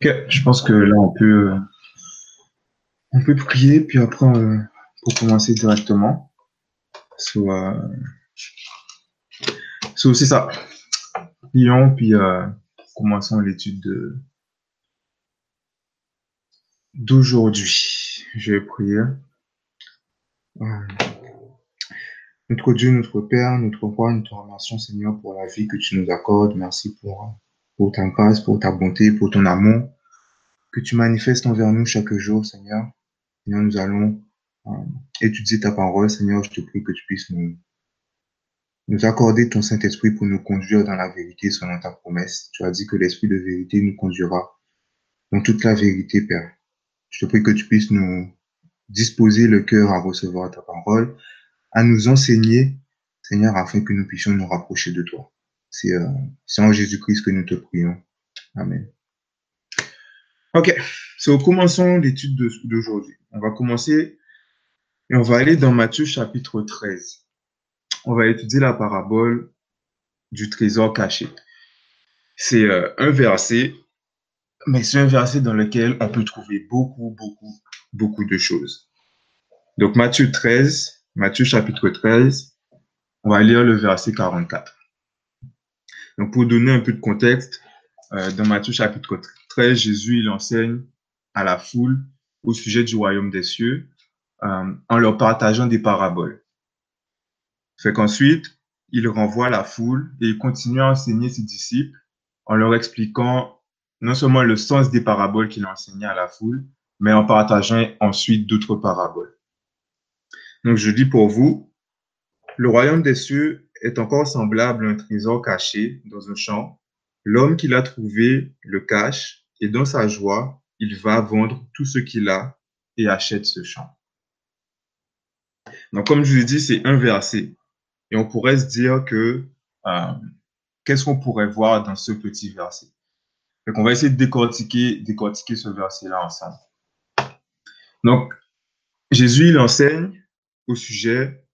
je pense que là, on peut, on peut prier, puis après, euh, pour commencer directement. Soit, so, c'est ça. Prions, puis euh, commençons l'étude de d'aujourd'hui. Je vais prier. Euh, notre Dieu, notre Père, notre roi, nous te remercions, Seigneur, pour la vie que tu nous accordes. Merci pour, pour ta grâce, pour ta bonté, pour ton amour que tu manifestes envers nous chaque jour, Seigneur. Seigneur, nous allons euh, étudier ta parole. Seigneur, je te prie que tu puisses nous, nous accorder ton Saint-Esprit pour nous conduire dans la vérité selon ta promesse. Tu as dit que l'Esprit de vérité nous conduira dans toute la vérité, Père. Je te prie que tu puisses nous disposer le cœur à recevoir ta parole, à nous enseigner, Seigneur, afin que nous puissions nous rapprocher de toi. C'est euh, en Jésus-Christ que nous te prions. Amen. Ok, so, commençons l'étude d'aujourd'hui. On va commencer et on va aller dans Matthieu chapitre 13. On va étudier la parabole du trésor caché. C'est euh, un verset, mais c'est un verset dans lequel on peut trouver beaucoup, beaucoup, beaucoup de choses. Donc Matthieu 13, Matthieu chapitre 13, on va lire le verset 44. Donc pour donner un peu de contexte, euh, dans Matthieu chapitre 13, Jésus il enseigne à la foule au sujet du royaume des cieux euh, en leur partageant des paraboles. Fait qu'ensuite, il renvoie la foule et il continue à enseigner ses disciples en leur expliquant non seulement le sens des paraboles qu'il a enseigné à la foule, mais en partageant ensuite d'autres paraboles. Donc je dis pour vous, le royaume des cieux est encore semblable à un trésor caché dans un champ. L'homme qui l'a trouvé le cache et dans sa joie, il va vendre tout ce qu'il a et achète ce champ. Donc, comme je vous ai dit, c'est un verset. Et on pourrait se dire que euh, qu'est-ce qu'on pourrait voir dans ce petit verset? Donc, on va essayer de décortiquer, décortiquer ce verset-là ensemble. Donc, Jésus, il enseigne au sujet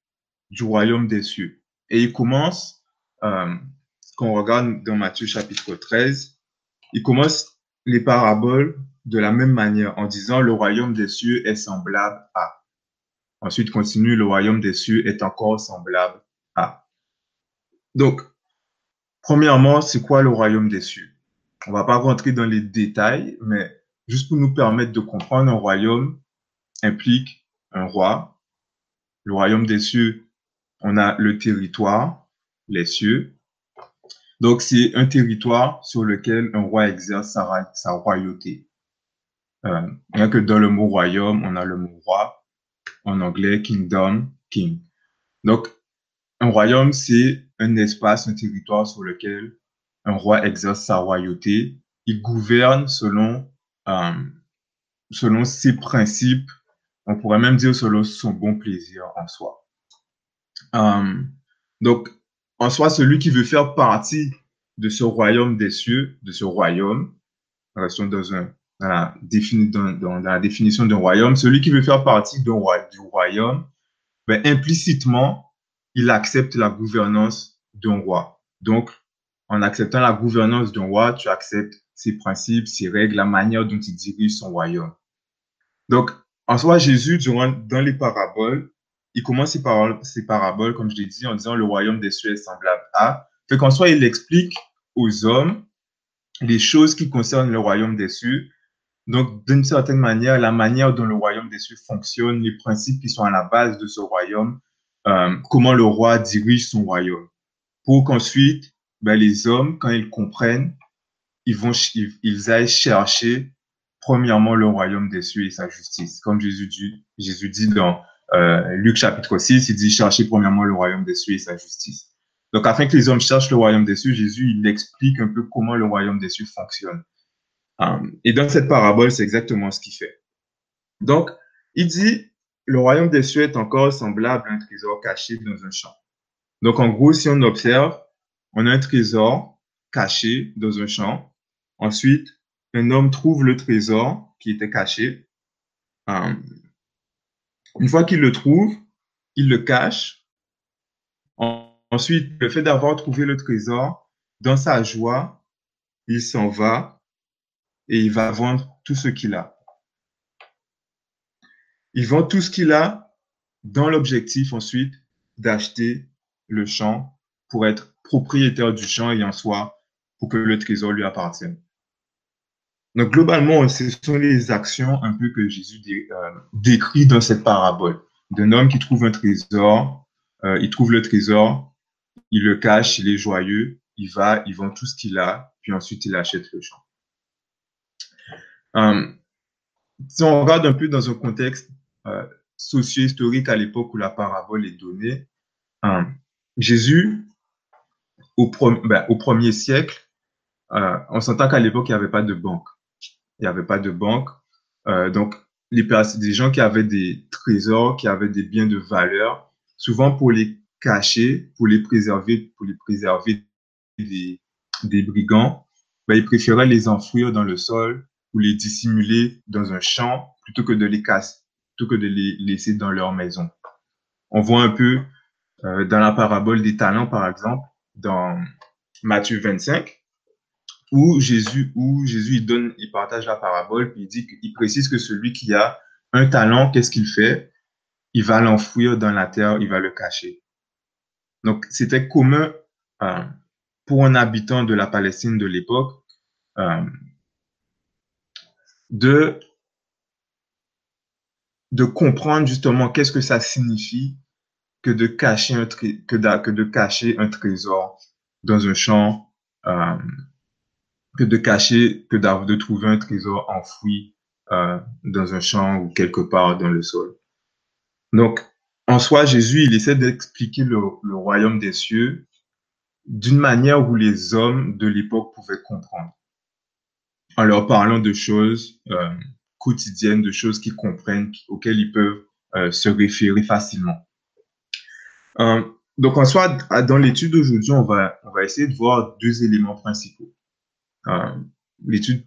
du royaume des cieux. Et il commence, euh, quand on regarde dans Matthieu chapitre 13, il commence les paraboles de la même manière en disant le royaume des cieux est semblable à. Ensuite continue le royaume des cieux est encore semblable à. Donc, premièrement, c'est quoi le royaume des cieux? On va pas rentrer dans les détails, mais juste pour nous permettre de comprendre, un royaume implique un roi. Le royaume des cieux, on a le territoire, les cieux. Donc, c'est un territoire sur lequel un roi exerce sa, royauté. Euh, rien que dans le mot royaume, on a le mot roi, en anglais kingdom, king. Donc, un royaume, c'est un espace, un territoire sur lequel un roi exerce sa royauté. Il gouverne selon, euh, selon ses principes, on pourrait même dire selon son bon plaisir en soi. Euh, donc, en soi, celui qui veut faire partie de ce royaume des cieux, de ce royaume, restons dans un dans la, définition d'un royaume, celui qui veut faire partie du royaume, ben, implicitement, il accepte la gouvernance d'un roi. Donc, en acceptant la gouvernance d'un roi, tu acceptes ses principes, ses règles, la manière dont il dirige son royaume. Donc, en soi, Jésus, durant, dans les paraboles, il commence ses paraboles, comme je l'ai dit, en disant le royaume des cieux est semblable à. Fait qu'en soi, il explique aux hommes les choses qui concernent le royaume des cieux donc, d'une certaine manière, la manière dont le royaume des cieux fonctionne, les principes qui sont à la base de ce royaume, euh, comment le roi dirige son royaume. Pour qu'ensuite, ben, les hommes, quand ils comprennent, ils vont, ils, aillent chercher premièrement le royaume des cieux et sa justice. Comme Jésus dit, Jésus dit dans Luc chapitre 6, il dit chercher premièrement le royaume des cieux et sa justice. Donc, afin que les hommes cherchent le royaume des cieux, Jésus, il explique un peu comment le royaume des cieux fonctionne. Euh, et dans cette parabole, c'est exactement ce qu'il fait. Donc, il dit, le royaume des cieux est encore semblable à un trésor caché dans un champ. Donc, en gros, si on observe, on a un trésor caché dans un champ. Ensuite, un homme trouve le trésor qui était caché. Une fois qu'il le trouve, il le cache. Ensuite, le fait d'avoir trouvé le trésor, dans sa joie, il s'en va et il va vendre tout ce qu'il a. Il vend tout ce qu'il a dans l'objectif ensuite d'acheter le champ pour être propriétaire du champ et en soi pour que le trésor lui appartienne. Donc globalement, ce sont les actions un peu que Jésus euh, décrit dans cette parabole d'un homme qui trouve un trésor, euh, il trouve le trésor, il le cache, il est joyeux, il va, il vend tout ce qu'il a, puis ensuite il achète le champ. Euh, si on regarde un peu dans un contexte socio-historique à l'époque où la parabole est donnée, Jésus, au, ben, au, premier siècle, on s'entend qu'à l'époque, il n'y avait pas de banque. Il n'y avait pas de banque. donc, les, gens qui avaient des trésors, qui avaient des biens de valeur, souvent pour les cacher, pour les préserver, pour les préserver des, des brigands, ben, ils préféraient les enfouir dans le sol ou les dissimuler dans un champ plutôt que de les casser, plutôt que de les laisser dans leur maison. On voit un peu euh, dans la parabole des talents, par exemple, dans Matthieu 25, où Jésus, où Jésus il donne, il partage la parabole, puis il dit, il précise que celui qui a un talent, qu'est-ce qu'il fait? Il va l'enfouir dans la terre, il va le cacher. Donc, c'était commun euh, pour un habitant de la Palestine de l'époque euh, de, comprendre justement qu'est-ce que ça signifie que de cacher un, que que de cacher un trésor dans un champ, euh, que de cacher, que de trouver un trésor enfoui euh, dans un champ ou quelque part dans le sol. Donc, en soi, Jésus, il essaie d'expliquer le, le royaume des cieux d'une manière où les hommes de l'époque pouvaient comprendre en leur parlant de choses euh, quotidiennes, de choses qu'ils comprennent, auxquelles ils peuvent euh, se référer facilement. Euh, donc, en soi, dans l'étude d'aujourd'hui, on va, on va essayer de voir deux éléments principaux. L'étude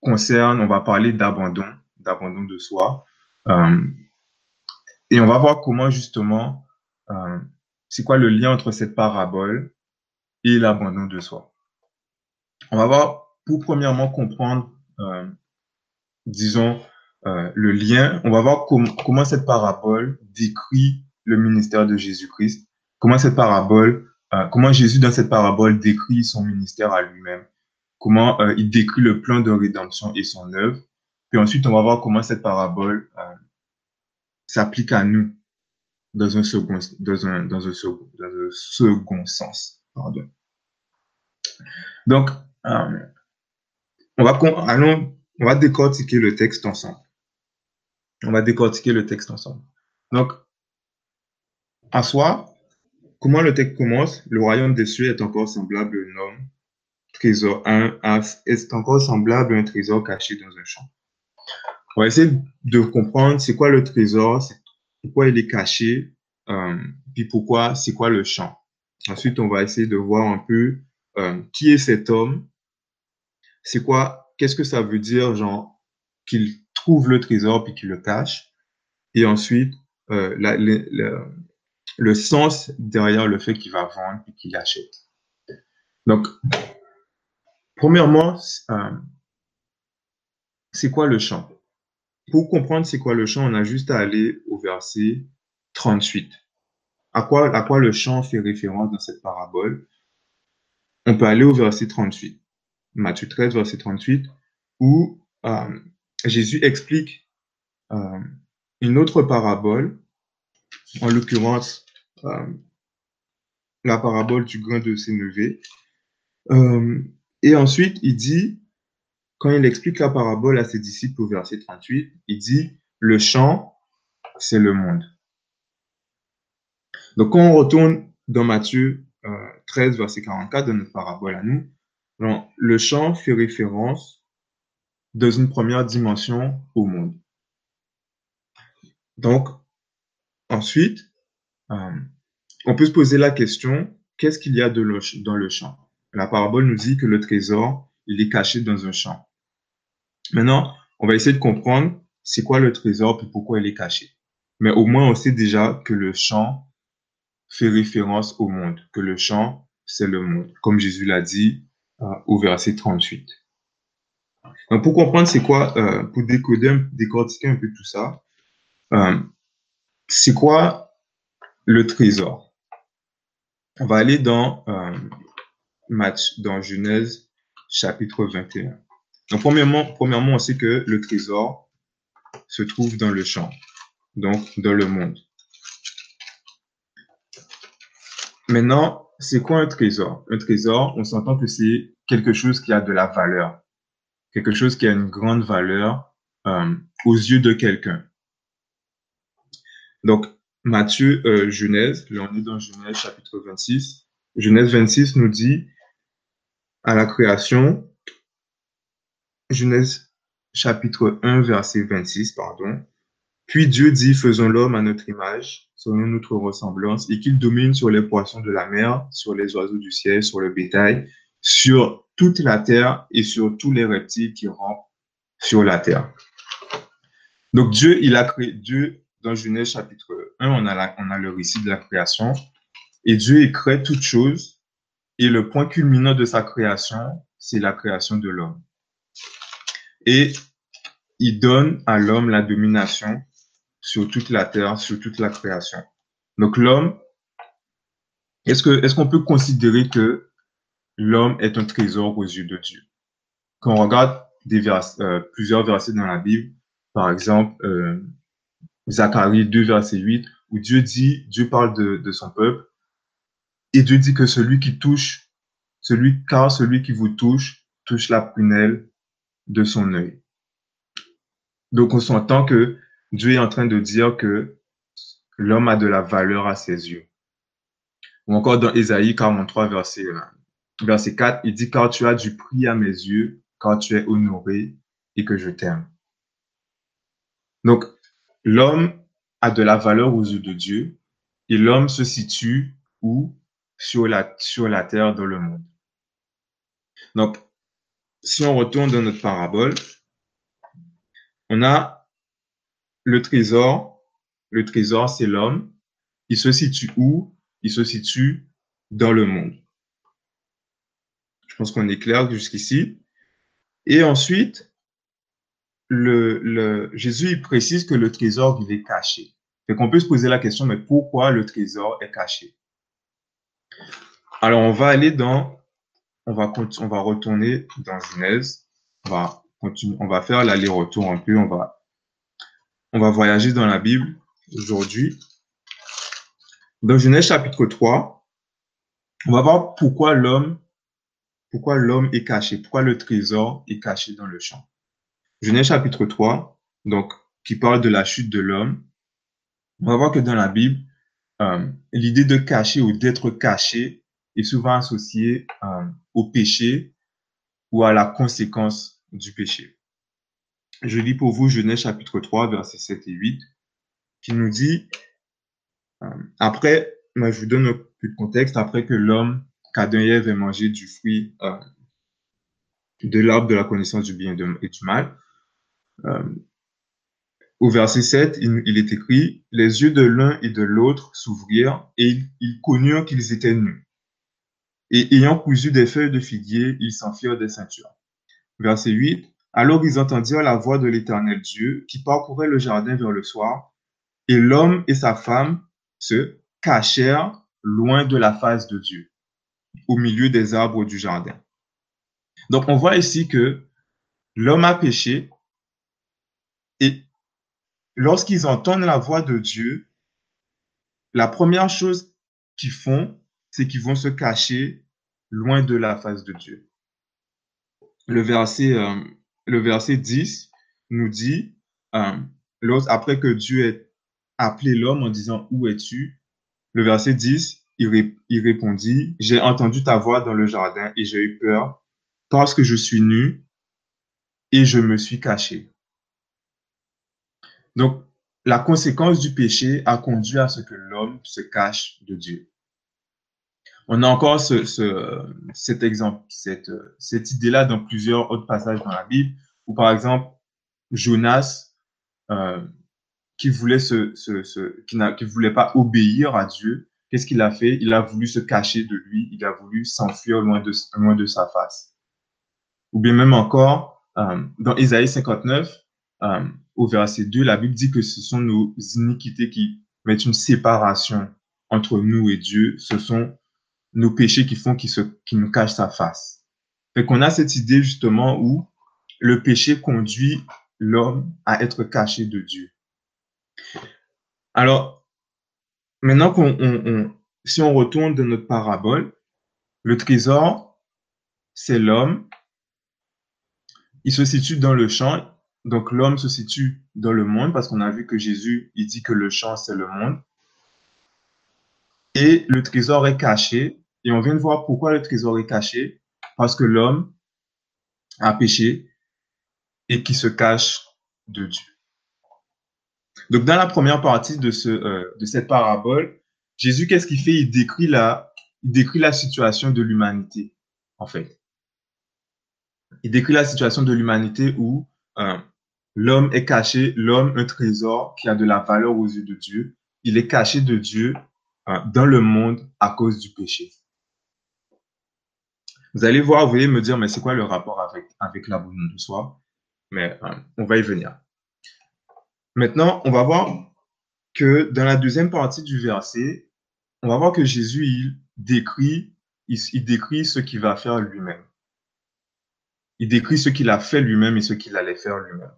concerne, on va parler d'abandon, d'abandon de soi. et on va voir comment, justement, c'est quoi le lien entre cette parabole et l'abandon de soi. On va voir pour premièrement comprendre, euh, disons, euh, le lien, on va voir comment cette parabole décrit le ministère de Jésus-Christ, comment cette parabole, euh, comment Jésus dans cette parabole décrit son ministère à lui-même, comment euh, il décrit le plan de rédemption et son œuvre. Puis ensuite, on va voir comment cette parabole euh, s'applique à nous dans un second, dans un, dans un second, dans un second sens. Pardon. Donc, euh, on va, allons, on va décortiquer le texte ensemble. On va décortiquer le texte ensemble. Donc, en soi, comment le texte commence Le royaume des cieux est encore semblable à un homme, trésor, un est encore semblable à un trésor caché dans un champ? On va essayer de comprendre c'est quoi le trésor, pourquoi il est caché, euh, puis pourquoi, c'est quoi le champ. Ensuite, on va essayer de voir un peu euh, qui est cet homme, c'est quoi, qu'est-ce que ça veut dire, genre, qu'il trouve le trésor puis qu'il le cache. Et ensuite, euh, le sens derrière le fait qu'il va vendre puis qu'il achète. Donc, premièrement, euh, c'est quoi le champ? Pour comprendre c'est quoi le champ, on a juste à aller au verset 38. À quoi, le champ fait référence dans cette parabole? On peut aller au verset 38. Matthieu 13, verset 38, où euh, Jésus explique euh, une autre parabole, en l'occurrence la parabole du grain de sénévé. Et ensuite, il dit, quand il explique la parabole à ses disciples au verset 38, il dit, le champ, c'est le monde. Donc, quand on retourne dans Matthieu 13, verset 44, de notre parabole à nous, le champ fait référence dans une première dimension au monde. Donc, ensuite, euh, on peut se poser la question, qu'est-ce qu'il y a de dans le champ? La parabole nous dit que le trésor, il est caché dans un champ. Maintenant, on va essayer de comprendre c'est quoi le trésor et pourquoi il est caché. Mais au moins, on sait déjà que le champ fait référence au monde, que le champ, c'est le monde. Comme Jésus l'a dit, au verset 38. Donc, pour comprendre c'est quoi, euh, pour décoder, décortiquer un peu tout ça, euh, c'est quoi le trésor? On va aller dans euh, match, dans Genèse chapitre 21. Donc, premièrement, premièrement, on sait que le trésor se trouve dans le champ, donc dans le monde. Maintenant, c'est quoi un trésor? Un trésor, on s'entend que c'est quelque chose qui a de la valeur, quelque chose qui a une grande valeur euh, aux yeux de quelqu'un. Donc, Matthieu, euh, Genèse, là on est dans Genèse chapitre 26. Genèse 26 nous dit à la création, Genèse chapitre 1, verset 26, pardon. Puis Dieu dit, faisons l'homme à notre image, selon notre ressemblance, et qu'il domine sur les poissons de la mer, sur les oiseaux du ciel, sur le bétail, sur toute la terre et sur tous les reptiles qui rampent sur la terre. Donc Dieu, il a créé, Dieu, dans Genèse chapitre 1, on a, on a le récit de la création, et Dieu, il crée toutes choses, et le point culminant de sa création, c'est la création de l'homme. Et il donne à l'homme la domination sur toute la terre, sur toute la création. Donc l'homme, est-ce que est-ce qu'on peut considérer que l'homme est un trésor aux yeux de Dieu? Quand on regarde des euh, plusieurs versets dans la Bible, par exemple euh, Zacharie 2 verset 8, où Dieu dit, Dieu parle de, de son peuple, et Dieu dit que celui qui touche, celui car celui qui vous touche touche la prunelle de son œil. Donc on s'entend que Dieu est en train de dire que l'homme a de la valeur à ses yeux. Ou encore dans Ésaïe 43, verset, euh, verset 4, il dit, car tu as du prix à mes yeux, car tu es honoré et que je t'aime. Donc, l'homme a de la valeur aux yeux de Dieu et l'homme se situe où? Sur la, terre, dans le monde. Donc, si on retourne dans notre parabole, on a le trésor, le trésor, c'est l'homme. Il se situe où? Il se situe dans le monde. Je pense qu'on est clair jusqu'ici. Et ensuite, le, Jésus il précise que le trésor, il est caché. Et qu'on peut se poser la question, mais pourquoi le trésor est caché? Alors, on va aller dans, on va, retourner dans Genèse. On va, on va faire l'aller-retour un peu. On va on va voyager dans la Bible aujourd'hui. Dans Genèse chapitre 3, on va voir pourquoi l'homme, pourquoi l'homme est caché, pourquoi le trésor est caché dans le champ. Genèse chapitre 3, donc, qui parle de la chute de l'homme. On va voir que dans la Bible, euh, l'idée de cacher ou d'être caché est souvent associée euh, au péché ou à la conséquence du péché. Je lis pour vous Genèse chapitre 3, versets 7 et 8, qui nous dit, euh, après, je vous donne un peu de contexte, après que l'homme, qu'Adam et Ève aient mangé du fruit de l'arbre de la connaissance du bien et du mal, au verset 7, il, est écrit, les yeux de l'un et de l'autre s'ouvrirent et ils, connurent qu'ils étaient nus. Et ayant cousu des feuilles de figuier, ils s'enfirent des ceintures. Verset 8, alors ils entendirent la voix de l'Éternel Dieu qui parcourait le jardin vers le soir, et l'homme et sa femme se cachèrent loin de la face de Dieu, au milieu des arbres du jardin. Donc on voit ici que l'homme a péché, et lorsqu'ils entendent la voix de Dieu, la première chose qu'ils font, c'est qu'ils vont se cacher loin de la face de Dieu. Le verset euh, le verset 10 nous dit, euh, après que Dieu ait appelé l'homme en disant, où es-tu? Le verset 10, il, il répondit, j'ai entendu ta voix dans le jardin et j'ai eu peur parce que je suis nu et je me suis caché. Donc, la conséquence du péché a conduit à ce que l'homme se cache de Dieu. On a encore ce, cet exemple, cette, cette idée-là dans plusieurs autres passages dans la Bible, où par exemple, Jonas, euh, qui voulait se, se, qui, qui voulait pas obéir à Dieu, qu'est-ce qu'il a fait? Il a voulu se cacher de lui, il a voulu s'enfuir loin de, loin de sa face. Ou bien même encore, euh, dans Ésaïe 59, euh, au verset 2, la Bible dit que ce sont nos iniquités qui mettent une séparation entre nous et Dieu. Ce sont nos péchés qui font qu'il nous cache sa face. Fait qu'on a cette idée justement où le péché conduit l'homme à être caché de Dieu. Alors, maintenant qu'on, si on retourne de notre parabole, le trésor, c'est l'homme. Il se situe dans le champ. Donc l'homme se situe dans le monde parce qu'on a vu que Jésus, il dit que le champ, c'est le monde. Et le trésor est caché. Et on vient de voir pourquoi le trésor est caché. Parce que l'homme a péché et qui se cache de Dieu. Donc, dans la première partie de, euh, cette parabole, Jésus, qu'est-ce qu'il fait? Il décrit, la, il décrit la situation de l'humanité, en fait. Il décrit la situation de l'humanité où euh, l'homme est caché, l'homme, un trésor qui a de la valeur aux yeux de Dieu, il est caché de Dieu euh, dans le monde à cause du péché. Vous allez voir, vous allez me dire, mais c'est quoi le rapport avec, avec l'abandon de soi? Mais on va y venir. Maintenant, on va voir que dans la deuxième partie du verset, on va voir que Jésus, il décrit, il, décrit ce qu'il va faire lui-même. Il décrit ce qu'il a fait lui-même et ce qu'il allait faire lui-même.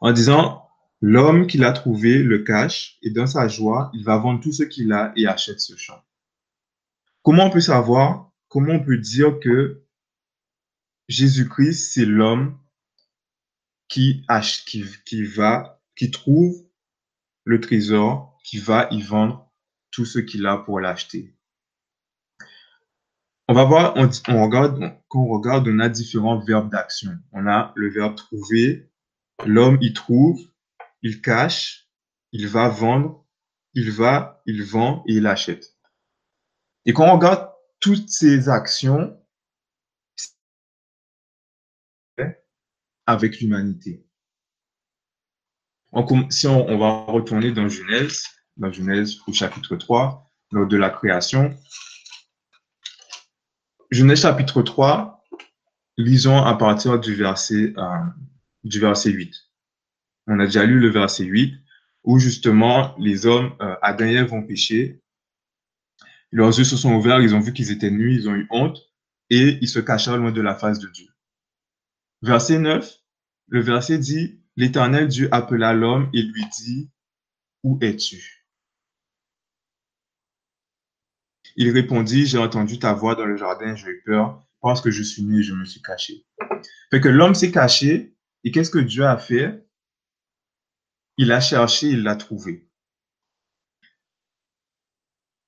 En disant, l'homme qu'il a trouvé le cache et dans sa joie, il va vendre tout ce qu'il a et achète ce champ. Comment on peut savoir, comment on peut dire que Jésus-Christ, c'est l'homme qui, qui, qui va, qui trouve le trésor, qui va y vendre tout ce qu'il a pour l'acheter? On va voir, on, regarde, quand on regarde, on a différents verbes d'action. On a le verbe trouver, l'homme y trouve, il cache, il va vendre, il va, il vend et il achète. Et quand on regarde toutes ces actions, avec l'humanité. Si on, va retourner dans Genèse, dans Genèse au chapitre 3, lors de la création, Genèse chapitre 3, lisons à partir du verset, euh, du verset 8. On a déjà lu le verset 8, où justement les hommes, euh, Adam et Ève ont péché. Leurs yeux se sont ouverts, ils ont vu qu'ils étaient nus, ils ont eu honte, et ils se cachèrent loin de la face de Dieu. Verset 9, le verset dit, L'Éternel Dieu appela l'homme et lui dit, Où es-tu? Il répondit, J'ai entendu ta voix dans le jardin, j'ai eu peur, parce que je suis né et je me suis caché. Fait que l'homme s'est caché, et qu'est-ce que Dieu a fait? Il a cherché, il l'a trouvé.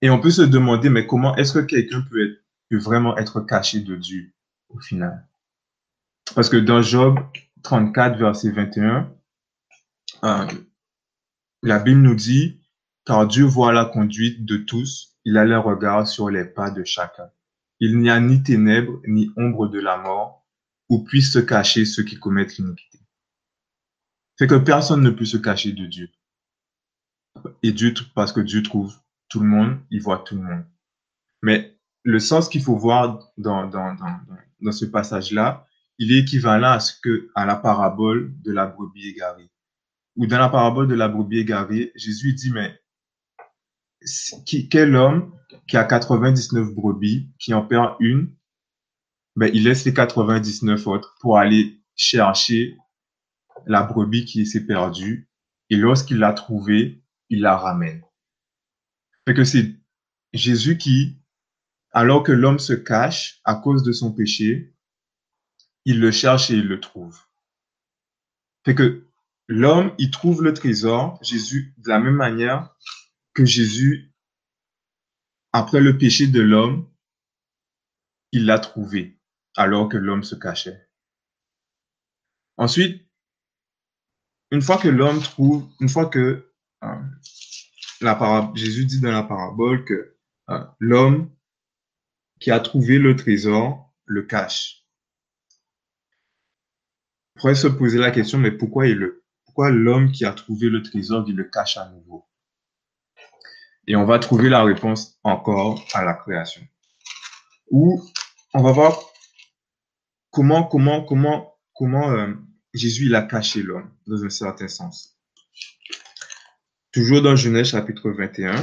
Et on peut se demander, mais comment est-ce que quelqu'un peut, vraiment être caché de Dieu au final? Parce que dans Job 34, verset 21, euh, la Bible nous dit, car Dieu voit la conduite de tous, il a le regard sur les pas de chacun. Il n'y a ni ténèbres, ni ombre de la mort, où puissent se cacher ceux qui commettent l'iniquité. C'est que personne ne peut se cacher de Dieu. Et Dieu, parce que Dieu trouve tout le monde, il voit tout le monde. Mais le sens qu'il faut voir dans, dans, dans, dans ce passage-là, il est équivalent à ce que, à la parabole de la brebis égarée. Ou dans la parabole de la brebis égarée, Jésus dit, mais quel homme qui a 99 brebis, qui en perd une, ben, il laisse les 99 autres pour aller chercher la brebis qui s'est perdue. Et lorsqu'il l'a trouvée, il la ramène. Fait que c'est Jésus qui, alors que l'homme se cache à cause de son péché, il le cherche et il le trouve. Fait que l'homme, il trouve le trésor, Jésus, de la même manière que Jésus, après le péché de l'homme, il l'a trouvé, alors que l'homme se cachait. Ensuite, une fois que l'homme trouve, une fois que euh, Jésus dit dans la parabole que euh, l'homme qui a trouvé le trésor le cache pourrait se poser la question, mais pourquoi, il le, pourquoi l'homme qui a trouvé le trésor, il le cache à nouveau? Et on va trouver la réponse encore à la création. Ou on va voir comment, comment, comment, comment euh, Jésus il a caché l'homme, dans un certain sens. Toujours dans Genèse chapitre 21,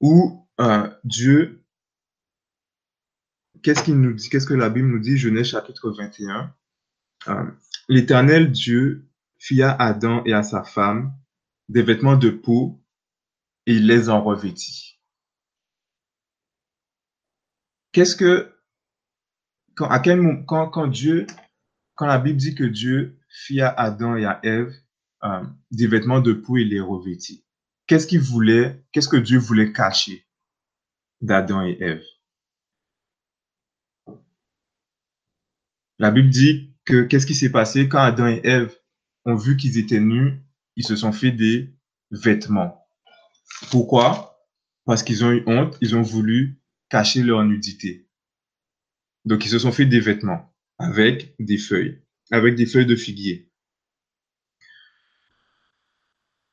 où euh, Dieu, qu'est-ce qu'il nous dit, qu'est-ce que la Bible nous dit, Genèse chapitre 21, euh, l'Éternel Dieu fit à Adam et à sa femme des vêtements de peau et il les en revêtit. Qu'est-ce que, quand, la Bible dit que Dieu fit à Adam et à Ève euh, des vêtements de peau et les revêtit, qu'est-ce qu'il voulait, qu'est-ce que Dieu voulait cacher d'Adam et Ève? La Bible dit que qu'est-ce qui s'est passé? Quand Adam et Ève ont vu qu'ils étaient nus, ils se sont fait des vêtements. Pourquoi? Parce qu'ils ont eu honte, ils ont voulu cacher leur nudité. Donc ils se sont fait des vêtements avec des feuilles, avec des feuilles de figuier.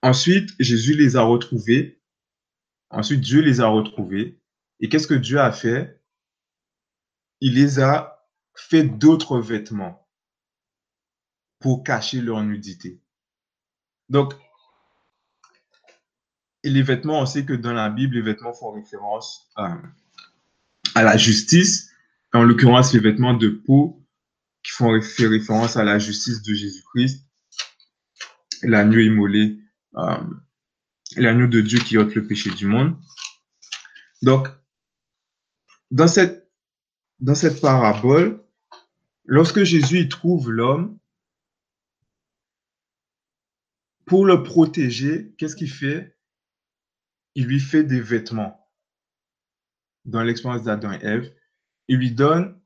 Ensuite, Jésus les a retrouvés. Ensuite, Dieu les a retrouvés. Et qu'est-ce que Dieu a fait? Il les a fait d'autres vêtements pour cacher leur nudité. Donc, les vêtements, on sait que dans la Bible, les vêtements font référence à, la justice. En l'occurrence, les vêtements de peau qui font référence à la justice de Jésus-Christ, l'agneau immolé, euh, l'agneau de Dieu qui ôte le péché du monde. Donc, dans cette, dans cette parabole, lorsque Jésus trouve l'homme, pour le protéger, qu'est-ce qu'il fait? Il lui fait des vêtements. Dans l'expérience d'Adam et Ève, il lui donne,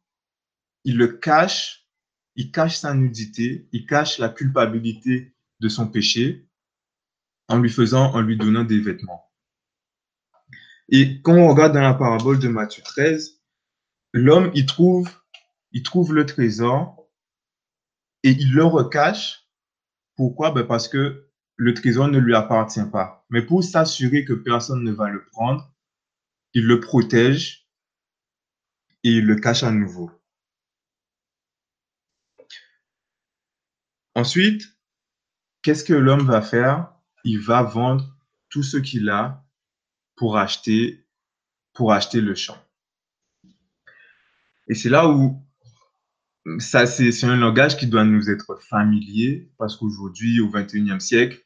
il le cache, il cache sa nudité, il cache la culpabilité de son péché en lui faisant, en lui donnant des vêtements. Et quand on regarde dans la parabole de Matthieu 13, l'homme, il trouve, il trouve le trésor et il le recache. Pourquoi? Ben parce que le trésor ne lui appartient pas. Mais pour s'assurer que personne ne va le prendre, il le protège et il le cache à nouveau. Ensuite, qu'est-ce que l'homme va faire? Il va vendre tout ce qu'il a pour acheter, pour acheter le champ. Et c'est là où ça, c'est un langage qui doit nous être familier parce qu'aujourd'hui, au 21e siècle,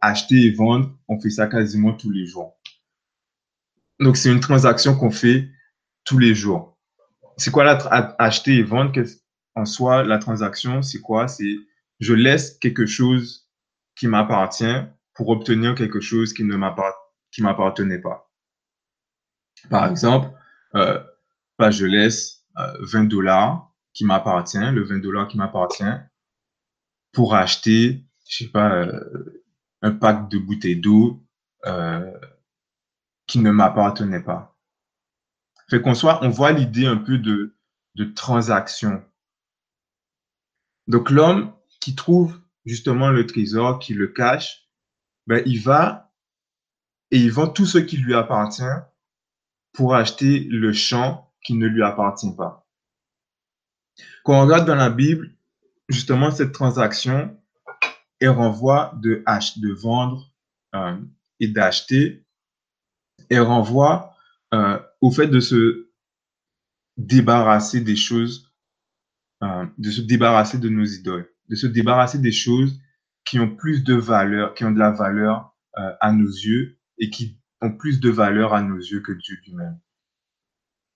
acheter et vendre, on fait ça quasiment tous les jours. Donc, c'est une transaction qu'on fait tous les jours. C'est quoi la acheter et vendre En soi, la transaction, c'est quoi? C'est je laisse quelque chose qui m'appartient pour obtenir quelque chose qui ne m'appartenait pas. Par exemple, euh, bah, je laisse 20 euh, dollars qui m'appartient, le 20 dollars qui m'appartient, pour acheter, je sais pas, euh, un pack de bouteilles d'eau euh, qui ne m'appartenait pas. Fait qu'on soit, on voit l'idée un peu de, de transaction. Donc l'homme qui trouve justement le trésor, qui le cache, ben, il va et il vend tout ce qui lui appartient pour acheter le champ qui ne lui appartient pas. Quand on regarde dans la Bible, justement, cette transaction, elle renvoie de, de vendre euh, et d'acheter. Elle renvoie euh, au fait de se débarrasser des choses, euh, de se débarrasser de nos idoles, de se débarrasser des choses qui ont plus de valeur, qui ont de la valeur à nos yeux et qui ont plus de valeur à nos yeux que Dieu lui-même.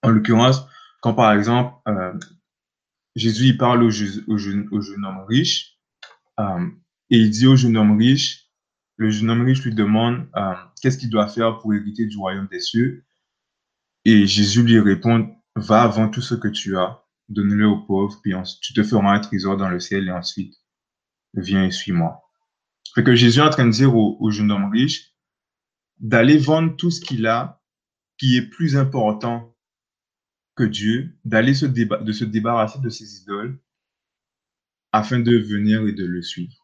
En l'occurrence, quand par exemple, Jésus, il parle au, jeune, homme riche euh, et il dit au jeune homme riche, le jeune homme riche lui demande euh, qu'est-ce qu'il doit faire pour hériter du royaume des cieux? Et Jésus lui répond, va avant tout ce que tu as, donne-le aux pauvres, puis tu te feras un trésor dans le ciel et ensuite viens et suis-moi. Fait que Jésus est en train de dire au, au jeune homme riche d'aller vendre tout ce qu'il a qui est plus important Dieu, d'aller se se débarrasser de ses idoles afin de venir et de le suivre.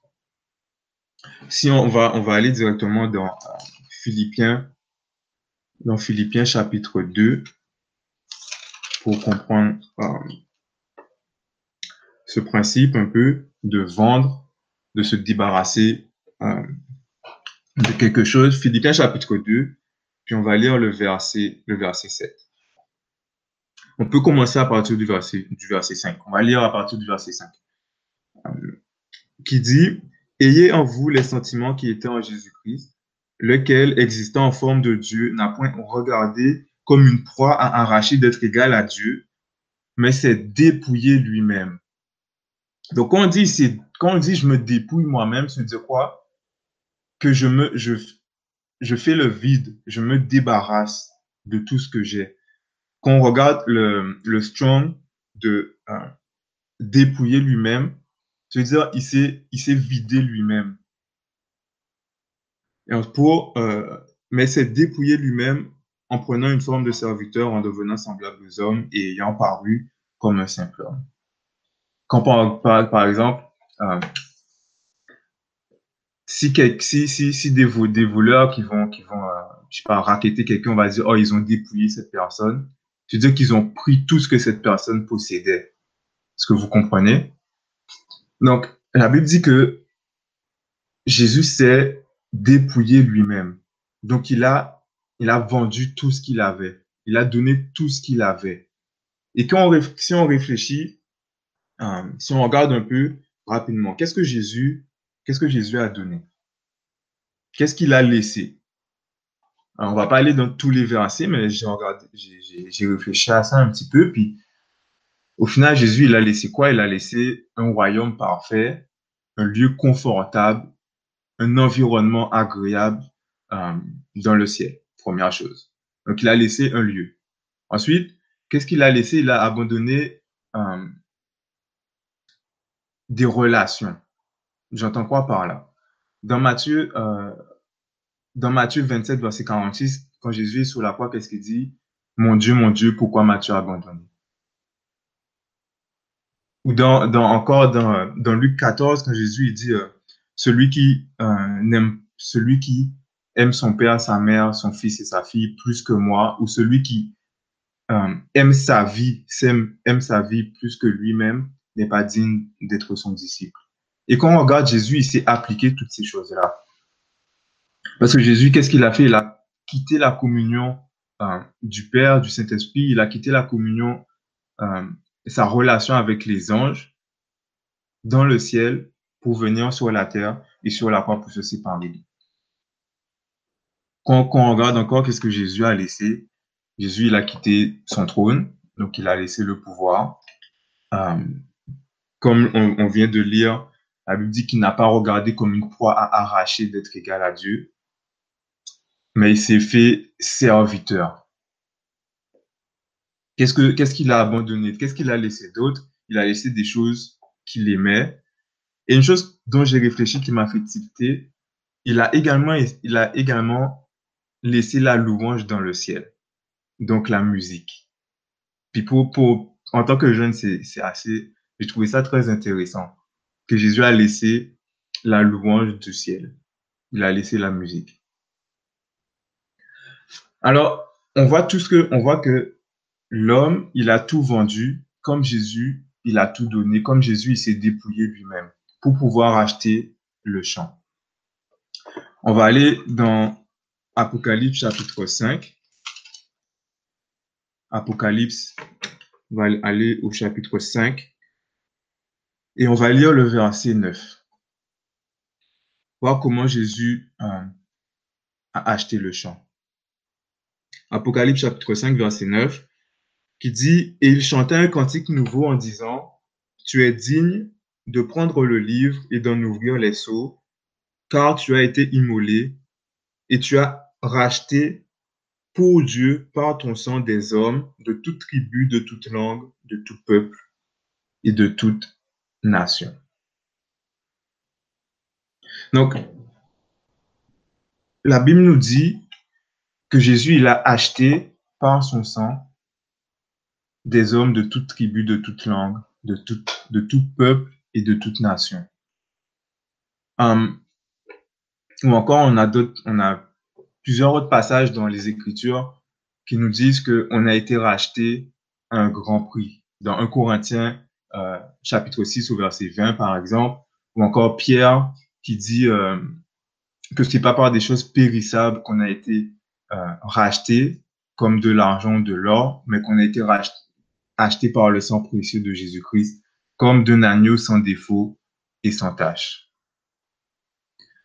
Si on va, on va aller directement dans euh, Philippiens, dans Philippiens chapitre 2, pour comprendre euh, ce principe un peu de vendre, de se débarrasser euh, de quelque chose. Philippiens chapitre 2, puis on va lire le verset, le verset 7. On peut commencer à partir du verset, du verset 5. On va lire à partir du verset 5. Euh, qui dit, Ayez en vous les sentiments qui étaient en Jésus-Christ, lequel, existant en forme de Dieu, n'a point regardé comme une proie à arracher d'être égal à Dieu, mais s'est dépouillé lui-même. Donc, quand on dit, quand on dit je me dépouille moi-même, c'est dire quoi? Que je me, je, je fais le vide, je me débarrasse de tout ce que j'ai. Quand on regarde le, le strong de euh, dépouiller lui-même, cest à dire il s'est, il s'est vidé lui-même. Pour, euh, mais c'est dépouiller lui-même en prenant une forme de serviteur, en devenant semblable aux hommes et ayant paru comme un simple homme. Quand par, par, par exemple, euh, si, si, si, des, des, voleurs qui vont, qui vont euh, je sais pas, raqueter quelqu'un, on va dire, oh, ils ont dépouillé cette personne. cest à dire qu'ils ont pris tout ce que cette personne possédait. Est-ce que vous comprenez? Donc, la Bible dit que Jésus s'est dépouillé lui-même. Donc, il a, il a vendu tout ce qu'il avait. Il a donné tout ce qu'il avait. Et quand on, si on réfléchit, euh, si on regarde un peu rapidement, qu'est-ce que Jésus, qu'est-ce que Jésus a donné? Qu'est-ce qu'il a laissé? Alors, on va pas aller dans tous les versets, mais j'ai regardé, j'ai réfléchi à ça un petit peu, puis au final, Jésus, il a laissé quoi? Il a laissé un royaume parfait, un lieu confortable, un environnement agréable euh, dans le ciel, première chose. Donc, il a laissé un lieu. Ensuite, qu'est-ce qu'il a laissé? Il a abandonné euh, des relations. J'entends quoi par là? Dans Matthieu, euh, dans Matthieu 27, verset 46, quand Jésus est sur la croix, qu'est-ce qu'il dit? Mon Dieu, mon Dieu, pourquoi m'as-tu abandonné? Ou dans, dans encore dans, dans Luc 14, quand Jésus il dit celui qui euh, aime celui qui aime son père, sa mère, son fils et sa fille plus que moi, ou celui qui euh, aime sa vie, aime, aime sa vie plus que lui-même, n'est pas digne d'être son disciple. Et quand on regarde Jésus, il s'est appliqué toutes ces choses-là. Parce que Jésus, qu'est-ce qu'il a fait? Il a quitté la communion euh, du Père, du Saint-Esprit, il a quitté la communion euh, sa relation avec les anges dans le ciel pour venir sur la terre et sur la croix pour se séparer. Quand, quand on regarde encore qu'est-ce que Jésus a laissé, Jésus il a quitté son trône, donc il a laissé le pouvoir. Euh, comme on, vient de lire, la Bible dit qu'il n'a pas regardé comme une proie à arracher d'être égal à Dieu, mais il s'est fait serviteur. Qu'est-ce que qu'est-ce qu'il a abandonné? Qu'est-ce qu'il a laissé d'autre? Il a laissé des choses qu'il aimait. Et une chose dont j'ai réfléchi qui m'a fait tilter, il a également il a également laissé la louange dans le ciel. Donc la musique. Puis pour, pour en tant que jeune, c'est c'est assez j'ai trouvé ça très intéressant que Jésus a laissé la louange du ciel. Il a laissé la musique. Alors, on voit tout ce que on voit que L'homme, il a tout vendu, comme Jésus, il a tout donné, comme Jésus, il s'est dépouillé lui-même pour pouvoir acheter le champ. On va aller dans Apocalypse chapitre 5. Apocalypse, on va aller au chapitre 5 et on va lire le verset 9. Voir comment Jésus euh, a acheté le champ. Apocalypse chapitre 5, verset 9 qui dit, et il chantait un cantique nouveau en disant, tu es digne de prendre le livre et d'en ouvrir les seaux, car tu as été immolé et tu as racheté pour Dieu par ton sang des hommes de toute tribu, de toute langue, de tout peuple et de toute nation. Donc, la Bible nous dit que Jésus, il a acheté par son sang des hommes de toute tribu, de toute langue, de tout, de tout peuple et de toute nation. Um, ou encore, on a, d'autres, on a plusieurs autres passages dans les Écritures qui nous disent qu'on a été racheté à un grand prix. Dans 1 Corinthiens euh, chapitre 6 au verset 20, par exemple, ou encore Pierre qui dit euh, que c'est pas par des choses périssables qu'on a été euh, racheté, comme de l'argent, de l'or, mais qu'on a été racheté, acheté par le sang précieux de Jésus-Christ, comme d'un agneau sans défaut et sans tache.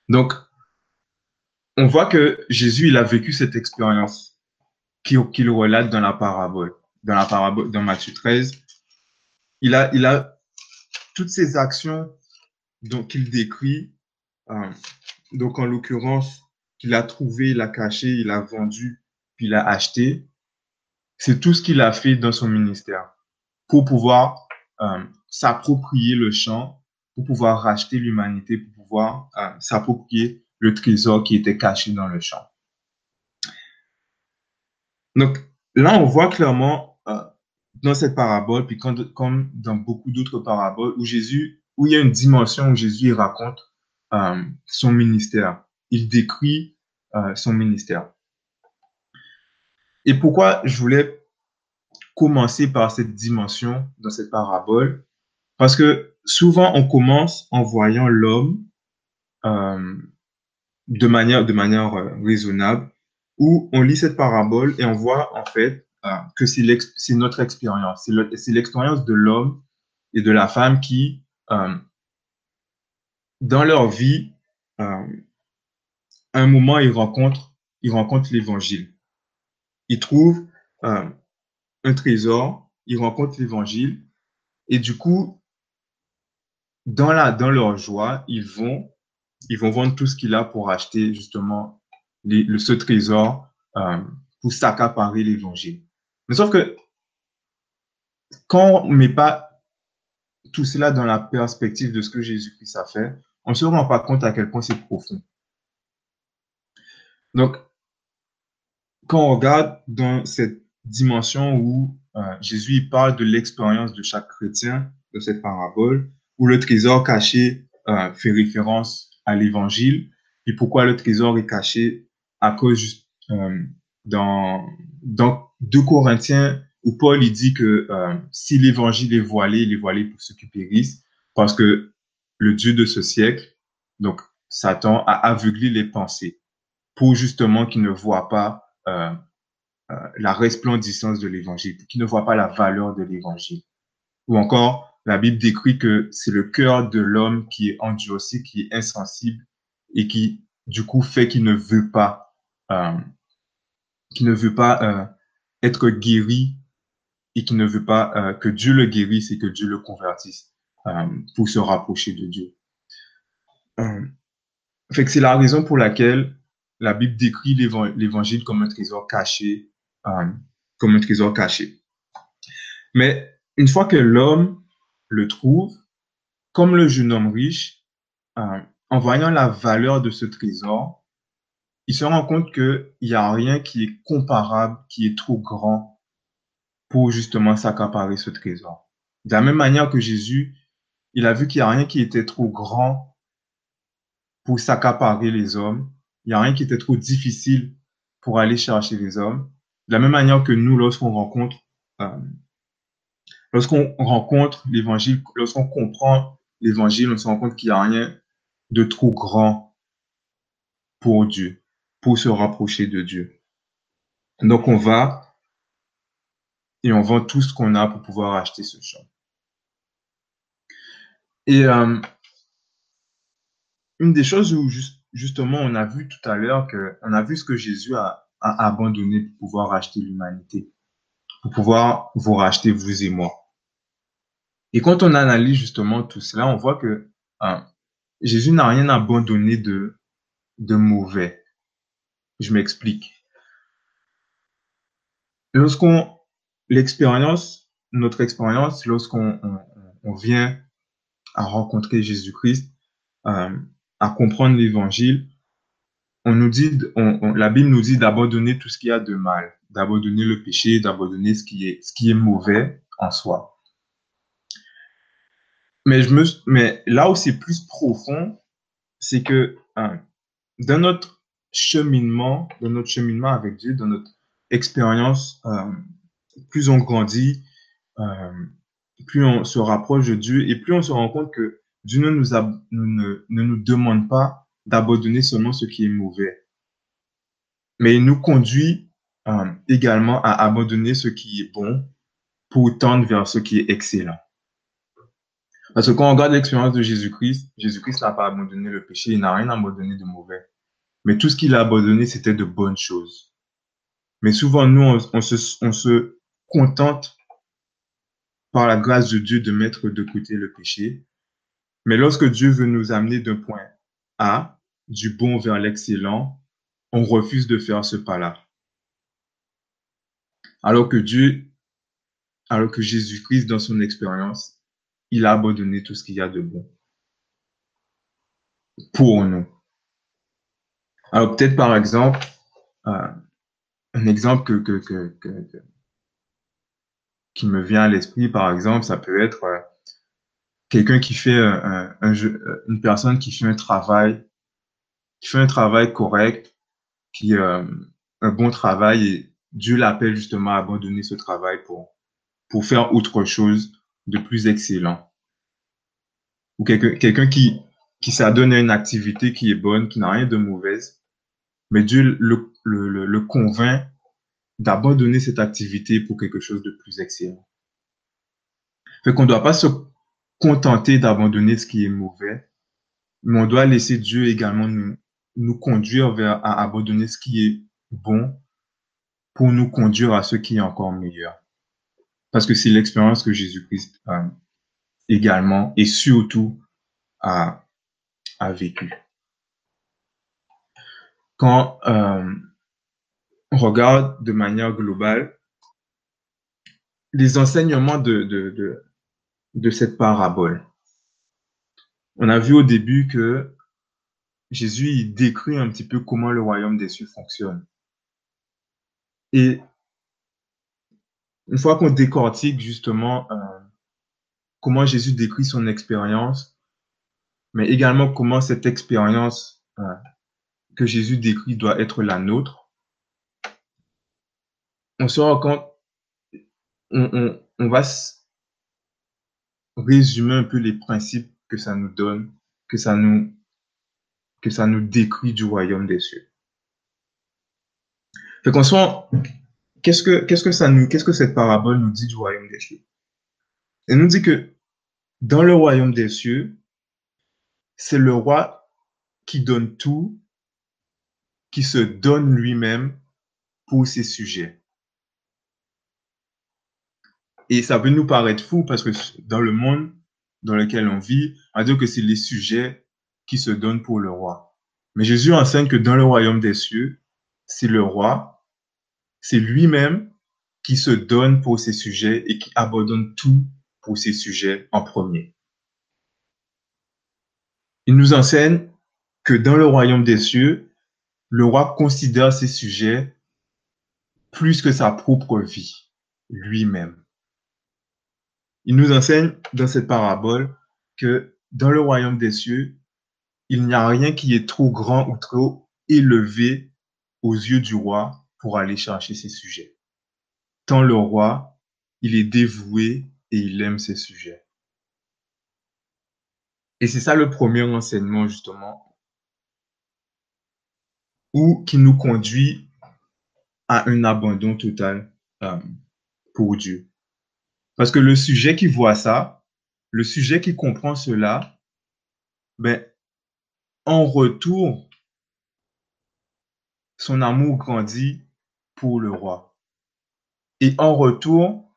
Donc, on voit que Jésus, il a vécu cette expérience qu'il relate dans la parabole, dans la parabole, dans Matthieu 13. Il a, il a toutes ces actions qu'il décrit, euh, donc en l'occurrence, qu'il a trouvé, il a caché, il a vendu, puis il a acheté. C'est tout ce qu'il a fait dans son ministère pour pouvoir euh, s'approprier le champ, pour pouvoir racheter l'humanité, pour pouvoir euh, s'approprier le trésor qui était caché dans le champ. Donc là, on voit clairement euh, dans cette parabole, puis comme dans beaucoup d'autres paraboles, où Jésus, où il y a une dimension où Jésus raconte son ministère. Il décrit son ministère. Et pourquoi je voulais commencer par cette dimension dans cette parabole Parce que souvent, on commence en voyant l'homme de manière, de manière raisonnable, où on lit cette parabole et on voit en fait euh, que c'est notre expérience, c'est l'expérience de l'homme et de la femme qui, euh, dans leur vie, euh, à un moment, ils rencontrent, ils rencontrent l'évangile. Ils trouvent un trésor, ils rencontrent l'évangile et du coup, dans, la, dans leur joie, ils vont, ils vont vendre tout ce qu'il a pour acheter justement le, ce trésor euh, pour s'accaparer l'évangile. Mais sauf que quand on ne met pas tout cela dans la perspective de ce que Jésus-Christ a fait, on ne se rend pas compte à quel point c'est profond. Donc, quand on regarde dans cette dimension où euh, Jésus parle de l'expérience de chaque chrétien de cette parabole, où le trésor caché euh, fait référence à l'évangile, et pourquoi le trésor est caché? À cause euh, dans, dans 2 Corinthiens où Paul il dit que euh, si l'évangile est voilé, il est voilé pour ceux qui périssent, parce que le Dieu de ce siècle, donc Satan, a aveuglé les pensées pour justement qu'ils ne voient pas euh, euh, la resplendissance de l'évangile, qu'ils ne voient pas la valeur de l'évangile. Ou encore, la Bible décrit que c'est le cœur de l'homme qui est endurci, qui est insensible et qui, du coup, fait qu'il ne veut pas euh, qui ne veut pas euh, être guéri et qui ne veut pas euh, que Dieu le guérisse et que Dieu le convertisse pour se rapprocher de Dieu. fait que c'est la raison pour laquelle la Bible décrit l'évangile comme un trésor caché, comme un trésor caché. Mais une fois que l'homme le trouve, comme le jeune homme riche, en voyant la valeur de ce trésor, il se rend compte qu'il n'y a rien qui est comparable, qui est trop grand pour justement s'accaparer ce trésor. De la même manière que Jésus, il a vu qu'il n'y a rien qui était trop grand pour s'accaparer les hommes. Il n'y a rien qui était trop difficile pour aller chercher les hommes. De la même manière que nous, lorsqu'on rencontre, euh, lorsqu'on rencontre l'évangile, lorsqu'on comprend l'évangile, on se rend compte qu'il n'y a rien de trop grand pour Dieu pour se rapprocher de Dieu. Donc on va et on vend tout ce qu'on a pour pouvoir acheter ce champ. Et euh, une des choses où justement on a vu tout à l'heure que on a vu ce que Jésus a, abandonné pour pouvoir racheter l'humanité, pour pouvoir vous racheter vous et moi. Et quand on analyse justement tout cela, on voit que euh, Jésus n'a rien abandonné de, de mauvais. Je m'explique. Lorsqu'on, l'expérience, notre expérience, lorsqu'on on, vient à rencontrer Jésus-Christ, euh, à comprendre l'évangile, on nous dit, on, la Bible nous dit d'abandonner tout ce qu'il y a de mal, d'abandonner le péché, d'abandonner ce qui est, ce qui est mauvais en soi. Mais, là où c'est plus profond, c'est que dans notre cheminement, dans notre cheminement avec Dieu, dans notre expérience, euh, plus on grandit, euh, plus on se rapproche de Dieu et plus on se rend compte que Dieu ne nous demande pas d'abandonner seulement ce qui est mauvais, mais il nous conduit euh, également à abandonner ce qui est bon pour tendre vers ce qui est excellent. Parce que quand on regarde l'expérience de Jésus-Christ, Jésus-Christ n'a pas abandonné le péché, il n'a rien abandonné de mauvais. Mais tout ce qu'il a abandonné, c'était de bonnes choses. Mais souvent, nous, on, se, on se contente par la grâce de Dieu de mettre de côté le péché. Mais lorsque Dieu veut nous amener d'un point Du bon vers l'excellent, on refuse de faire ce pas-là. Alors que Dieu, alors que Jésus-Christ, dans son expérience, il a abandonné tout ce qu'il y a de bon pour nous. Alors peut-être par exemple, euh, un exemple que, que, que, qui me vient à l'esprit, par exemple, ça peut être euh, quelqu'un qui fait un, un, jeu, une personne qui fait un travail, qui fait un travail correct, qui euh, un bon travail et Dieu l'appelle justement à abandonner ce travail pour pour faire autre chose de plus excellent. Ou quelqu'un quelqu'un qui qui s'adonne à une activité qui est bonne, qui n'a rien de mauvaise, mais Dieu le, le, le convainc d'abandonner cette activité pour quelque chose de plus excellent. Fait qu'on ne doit pas se contenter d'abandonner ce qui est mauvais, mais on doit laisser Dieu également nous, nous conduire vers à abandonner ce qui est bon pour nous conduire à ce qui est encore meilleur. Parce que c'est l'expérience que Jésus-Christ euh, également et surtout a, a vécu. Quand euh, on regarde de manière globale les enseignements de, de, de, de cette parabole. On a vu au début que Jésus il décrit un petit peu comment le royaume des cieux fonctionne. Et une fois qu'on décortique justement euh, comment Jésus décrit son expérience, mais également comment cette expérience euh, que Jésus décrit doit être la nôtre, on se rend compte, on, on, va résumer un peu les principes que ça nous donne, que ça nous, que ça nous décrit du royaume des cieux. Fait qu'on soit, qu'est-ce que, qu'est-ce que ça nous, qu'est-ce que cette parabole nous dit du royaume des cieux? Elle nous dit que dans le royaume des cieux, c'est le roi qui donne tout, qui se donne lui-même pour ses sujets. Et ça peut nous paraître fou parce que dans le monde dans lequel on vit, on dire que c'est les sujets qui se donnent pour le roi. Mais Jésus enseigne que dans le royaume des cieux, c'est le roi, c'est lui-même qui se donne pour ses sujets et qui abandonne tout pour ses sujets en premier. Il nous enseigne que dans le royaume des cieux, le roi considère ses sujets plus que sa propre vie, lui-même. Il nous enseigne dans cette parabole que dans le royaume des cieux, il n'y a rien qui est trop grand ou trop élevé aux yeux du roi pour aller chercher ses sujets. Tant le roi, il est dévoué et il aime ses sujets. Et c'est ça le premier enseignement, justement, ou qui nous conduit à un abandon total euh, pour Dieu. Parce que le sujet qui voit ça, le sujet qui comprend cela, ben, en retour, son amour grandit pour le roi. Et en retour,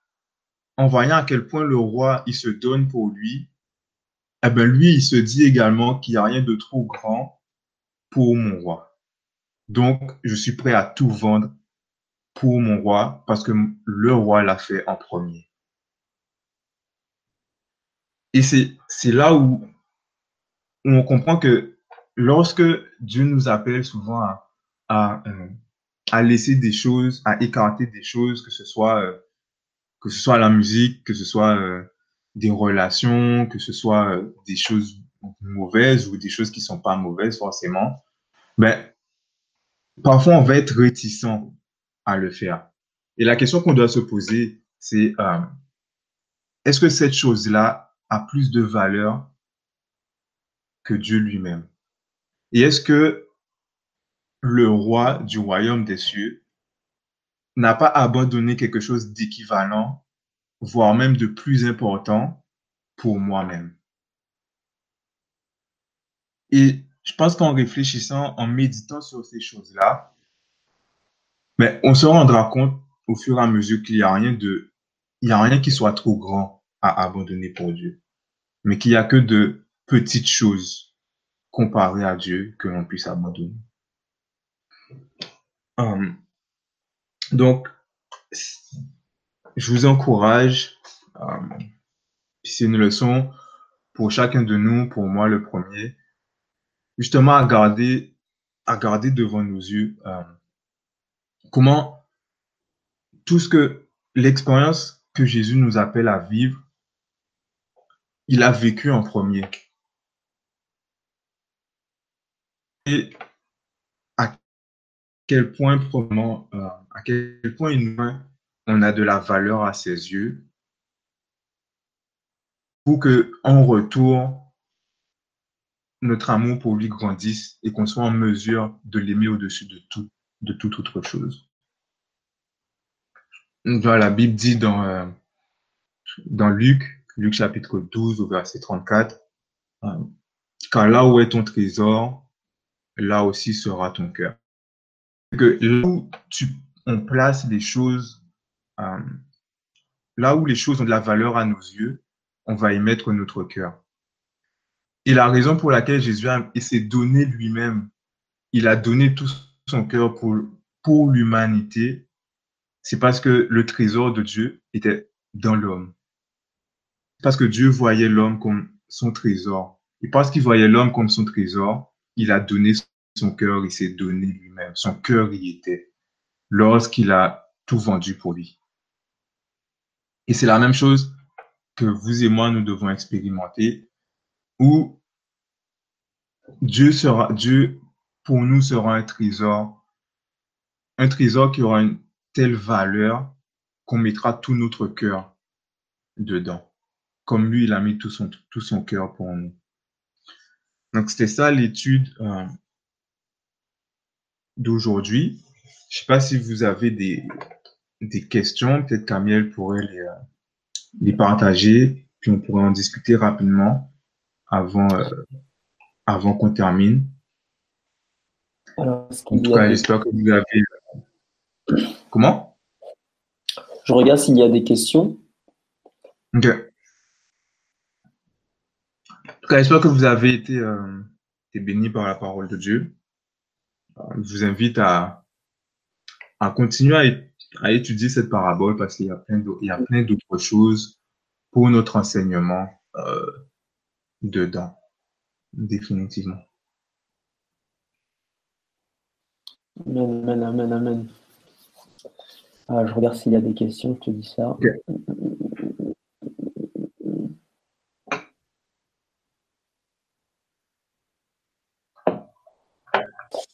en voyant à quel point le roi, il se donne pour lui, eh ben lui, il se dit également qu'il n'y a rien de trop grand pour mon roi. Donc, je suis prêt à tout vendre pour mon roi parce que le roi l'a fait en premier. Et c'est là où, on comprend que lorsque Dieu nous appelle souvent à, euh, laisser des choses, à écarter des choses, que ce soit, euh, que ce soit la musique, que ce soit euh, des relations, que ce soit des choses mauvaises ou des choses qui sont pas mauvaises forcément, ben, parfois on va être réticent à le faire. Et la question qu'on doit se poser, c'est est-ce que cette chose-là a plus de valeur que Dieu lui-même? Et est-ce que le roi du royaume des cieux n'a pas abandonné quelque chose d'équivalent, voire même de plus important pour moi-même? Et je pense qu'en réfléchissant, en méditant sur ces choses-là, mais on se rendra compte au fur et à mesure qu'il n'y a rien de, il a rien qui soit trop grand à abandonner pour Dieu, mais qu'il n'y a que de petites choses comparées à Dieu que l'on puisse abandonner. Hum. donc, je vous encourage, hum, c'est une leçon pour chacun de nous, pour moi le premier, justement à garder, à garder devant nos yeux euh, comment tout ce que l'expérience que Jésus nous appelle à vivre, il a vécu en premier. Et à quel point, euh, à quel point on a de la valeur à ses yeux pour que en retour notre amour pour lui grandisse et qu'on soit en mesure de l'aimer au-dessus de tout, de toute autre chose. la Bible dit dans, euh, dans Luc, Luc chapitre 12 au verset 34, euh, car là où est ton trésor, là aussi sera ton cœur. Que là où tu, on place les choses, euh, là où les choses ont de la valeur à nos yeux, on va y mettre notre cœur. Et la raison pour laquelle Jésus s'est donné lui-même, il a donné tout son cœur pour, pour l'humanité, c'est parce que le trésor de Dieu était dans l'homme. Parce que Dieu voyait l'homme comme son trésor. Et parce qu'il voyait l'homme comme son trésor, il a donné son cœur, il s'est donné lui-même. Son cœur y était lorsqu'il a tout vendu pour lui. Et c'est la même chose que vous et moi, nous devons expérimenter où Dieu sera, Dieu pour nous sera un trésor, un trésor qui aura une telle valeur qu'on mettra tout notre cœur dedans, comme lui, il a mis tout son, tout son cœur pour nous. Donc, c'était ça l'étude euh, d'aujourd'hui. Je ne sais pas si vous avez des, des questions. Peut-être Camille pourrait les, euh, les partager, puis on pourrait en discuter rapidement avant, euh, avant qu'on termine. en tout cas, j'espère que vous avez. Comment? Je regarde s'il y a des questions. Ok. Tout cas, j'espère que vous avez été, euh, bénis par la parole de Dieu. Euh, je vous invite à, à continuer à, à, étudier cette parabole parce qu'il y a plein d'autres choses pour notre enseignement euh, dedans, définitivement. Amen, amen, amen, ah, je regarde s'il y a des questions, je te dis ça.